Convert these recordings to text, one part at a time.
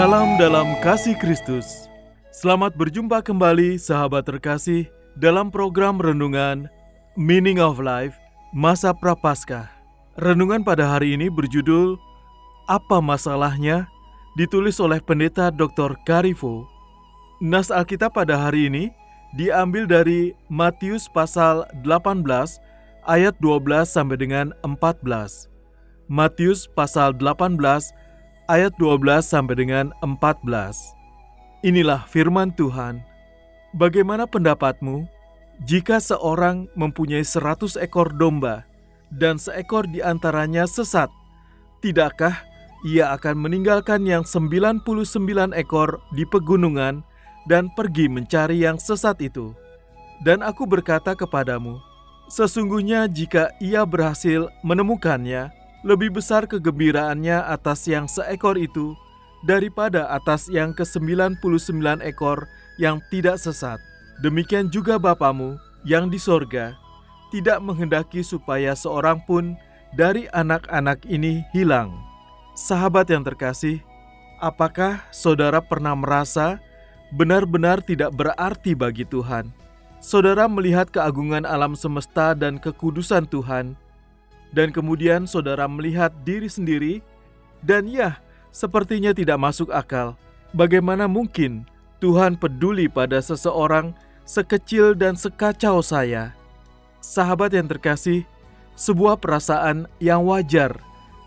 Salam dalam kasih Kristus. Selamat berjumpa kembali sahabat terkasih dalam program renungan Meaning of Life Masa Prapaskah. Renungan pada hari ini berjudul Apa Masalahnya? ditulis oleh Pendeta Dr. Karifo. Nas Alkitab pada hari ini diambil dari Matius pasal 18 ayat 12 sampai dengan 14. Matius pasal 18 ayat 12 sampai dengan 14. Inilah firman Tuhan. Bagaimana pendapatmu jika seorang mempunyai seratus ekor domba dan seekor di antaranya sesat? Tidakkah ia akan meninggalkan yang 99 ekor di pegunungan dan pergi mencari yang sesat itu? Dan aku berkata kepadamu, sesungguhnya jika ia berhasil menemukannya, lebih besar kegembiraannya atas yang seekor itu daripada atas yang ke-99 ekor yang tidak sesat. Demikian juga Bapamu yang di sorga tidak menghendaki supaya seorang pun dari anak-anak ini hilang. Sahabat yang terkasih, apakah saudara pernah merasa benar-benar tidak berarti bagi Tuhan? Saudara melihat keagungan alam semesta dan kekudusan Tuhan, dan kemudian saudara melihat diri sendiri, dan ya, sepertinya tidak masuk akal. Bagaimana mungkin Tuhan peduli pada seseorang sekecil dan sekacau saya? Sahabat yang terkasih, sebuah perasaan yang wajar,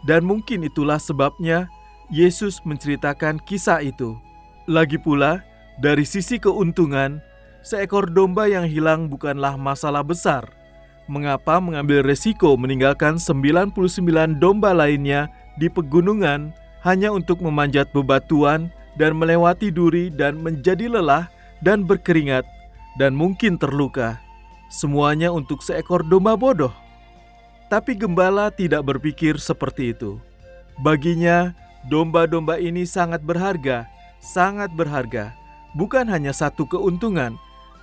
dan mungkin itulah sebabnya Yesus menceritakan kisah itu. Lagi pula, dari sisi keuntungan, seekor domba yang hilang bukanlah masalah besar mengapa mengambil resiko meninggalkan 99 domba lainnya di pegunungan hanya untuk memanjat bebatuan dan melewati duri dan menjadi lelah dan berkeringat dan mungkin terluka. Semuanya untuk seekor domba bodoh. Tapi gembala tidak berpikir seperti itu. Baginya, domba-domba ini sangat berharga, sangat berharga. Bukan hanya satu keuntungan,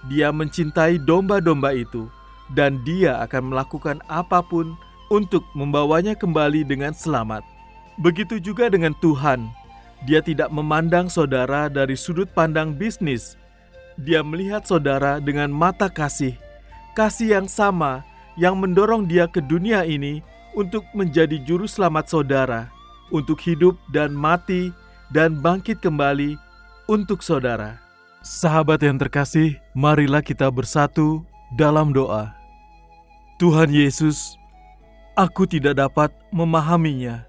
dia mencintai domba-domba itu dan dia akan melakukan apa pun untuk membawanya kembali dengan selamat. Begitu juga dengan Tuhan, dia tidak memandang saudara dari sudut pandang bisnis. Dia melihat saudara dengan mata kasih, kasih yang sama yang mendorong dia ke dunia ini untuk menjadi juru selamat saudara, untuk hidup dan mati dan bangkit kembali untuk saudara. Sahabat yang terkasih, marilah kita bersatu dalam doa. Tuhan Yesus, aku tidak dapat memahaminya.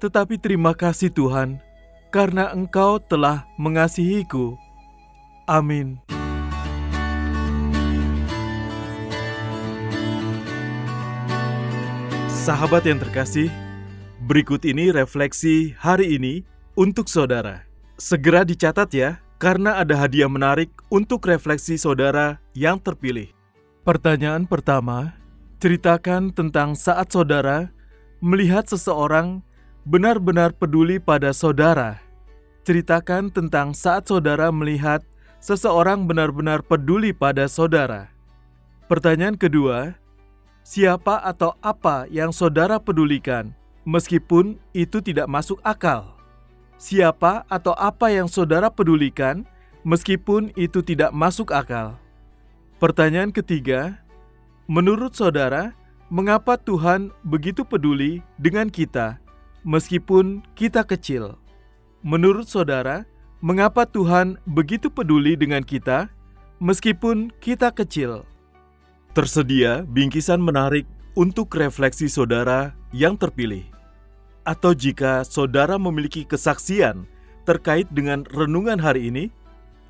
Tetapi terima kasih Tuhan, karena Engkau telah mengasihiku. Amin. Sahabat yang terkasih, berikut ini refleksi hari ini untuk saudara. Segera dicatat ya, karena ada hadiah menarik untuk refleksi saudara yang terpilih. Pertanyaan pertama, ceritakan tentang saat saudara melihat seseorang benar-benar peduli pada saudara. Ceritakan tentang saat saudara melihat seseorang benar-benar peduli pada saudara. Pertanyaan kedua, siapa atau apa yang saudara pedulikan, meskipun itu tidak masuk akal? Siapa atau apa yang saudara pedulikan, meskipun itu tidak masuk akal? Pertanyaan ketiga, menurut saudara, mengapa Tuhan begitu peduli dengan kita, meskipun kita kecil? Menurut saudara, mengapa Tuhan begitu peduli dengan kita, meskipun kita kecil? Tersedia bingkisan menarik untuk refleksi saudara yang terpilih. Atau jika saudara memiliki kesaksian terkait dengan renungan hari ini,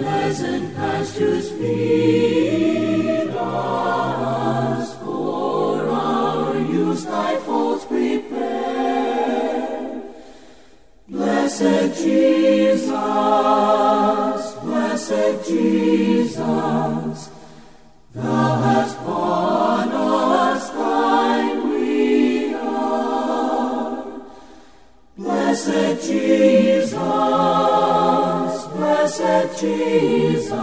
pleasant pastures feed us, for our use thy folds prepare. Blessed Jesus, blessed Jesus, thou hast borne us thine we are. Blessed Jesus, blessed Jesus,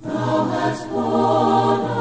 thou hast borne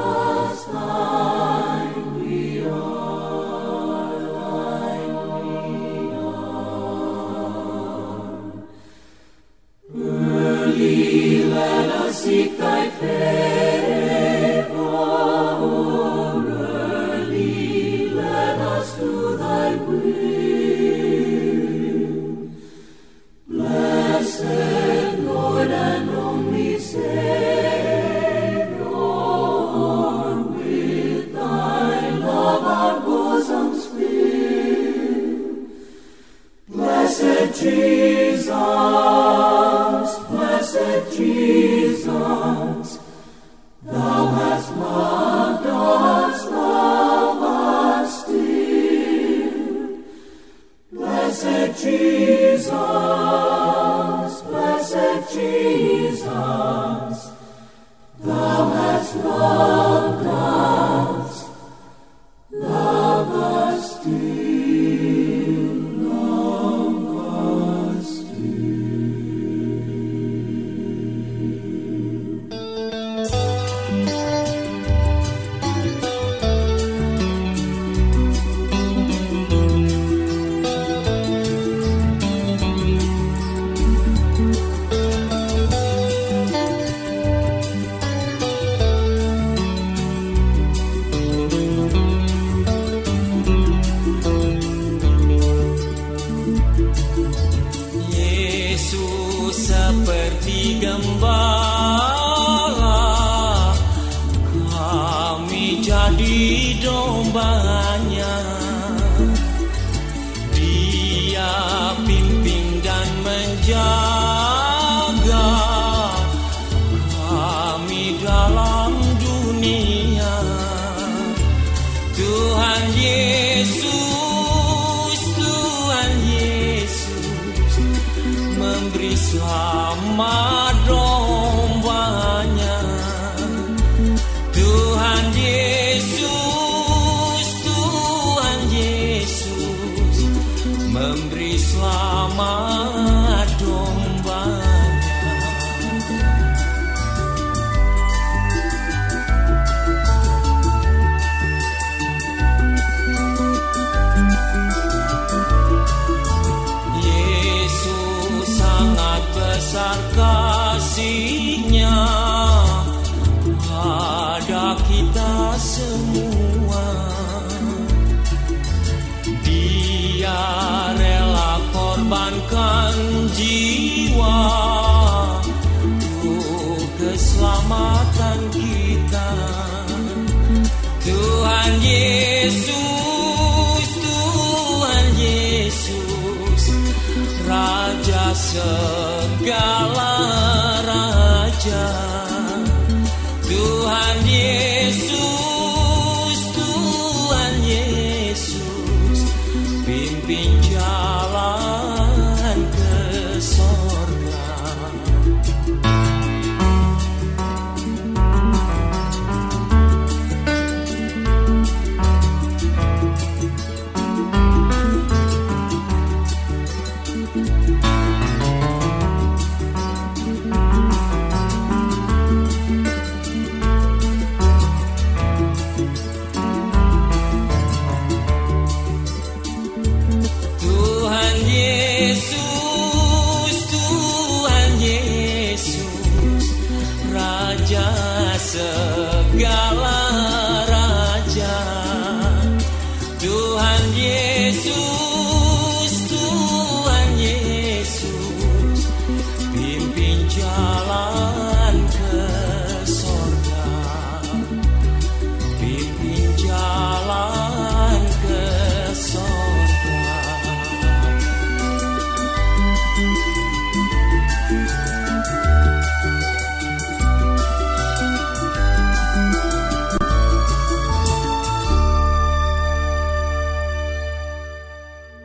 us kasihnya pada kita semua. Dia rela korbankan jiwa untuk keselamatan kita. Tuhan Yesus, Tuhan Yesus, Raja segala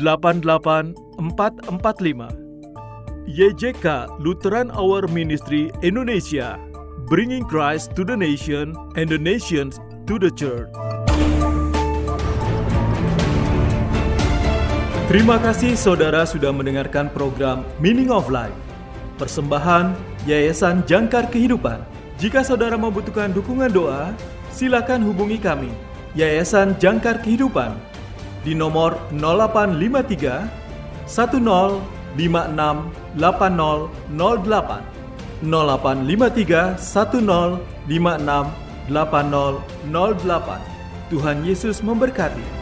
88445 YJK Lutheran Hour Ministry Indonesia. Bringing Christ to the nation and the nations to the church. Terima kasih saudara sudah mendengarkan program Meaning of Life. Persembahan Yayasan Jangkar Kehidupan. Jika saudara membutuhkan dukungan doa Silakan hubungi kami Yayasan Jangkar Kehidupan di nomor 0853 1056 8008 0853 1056 8008 Tuhan Yesus memberkati.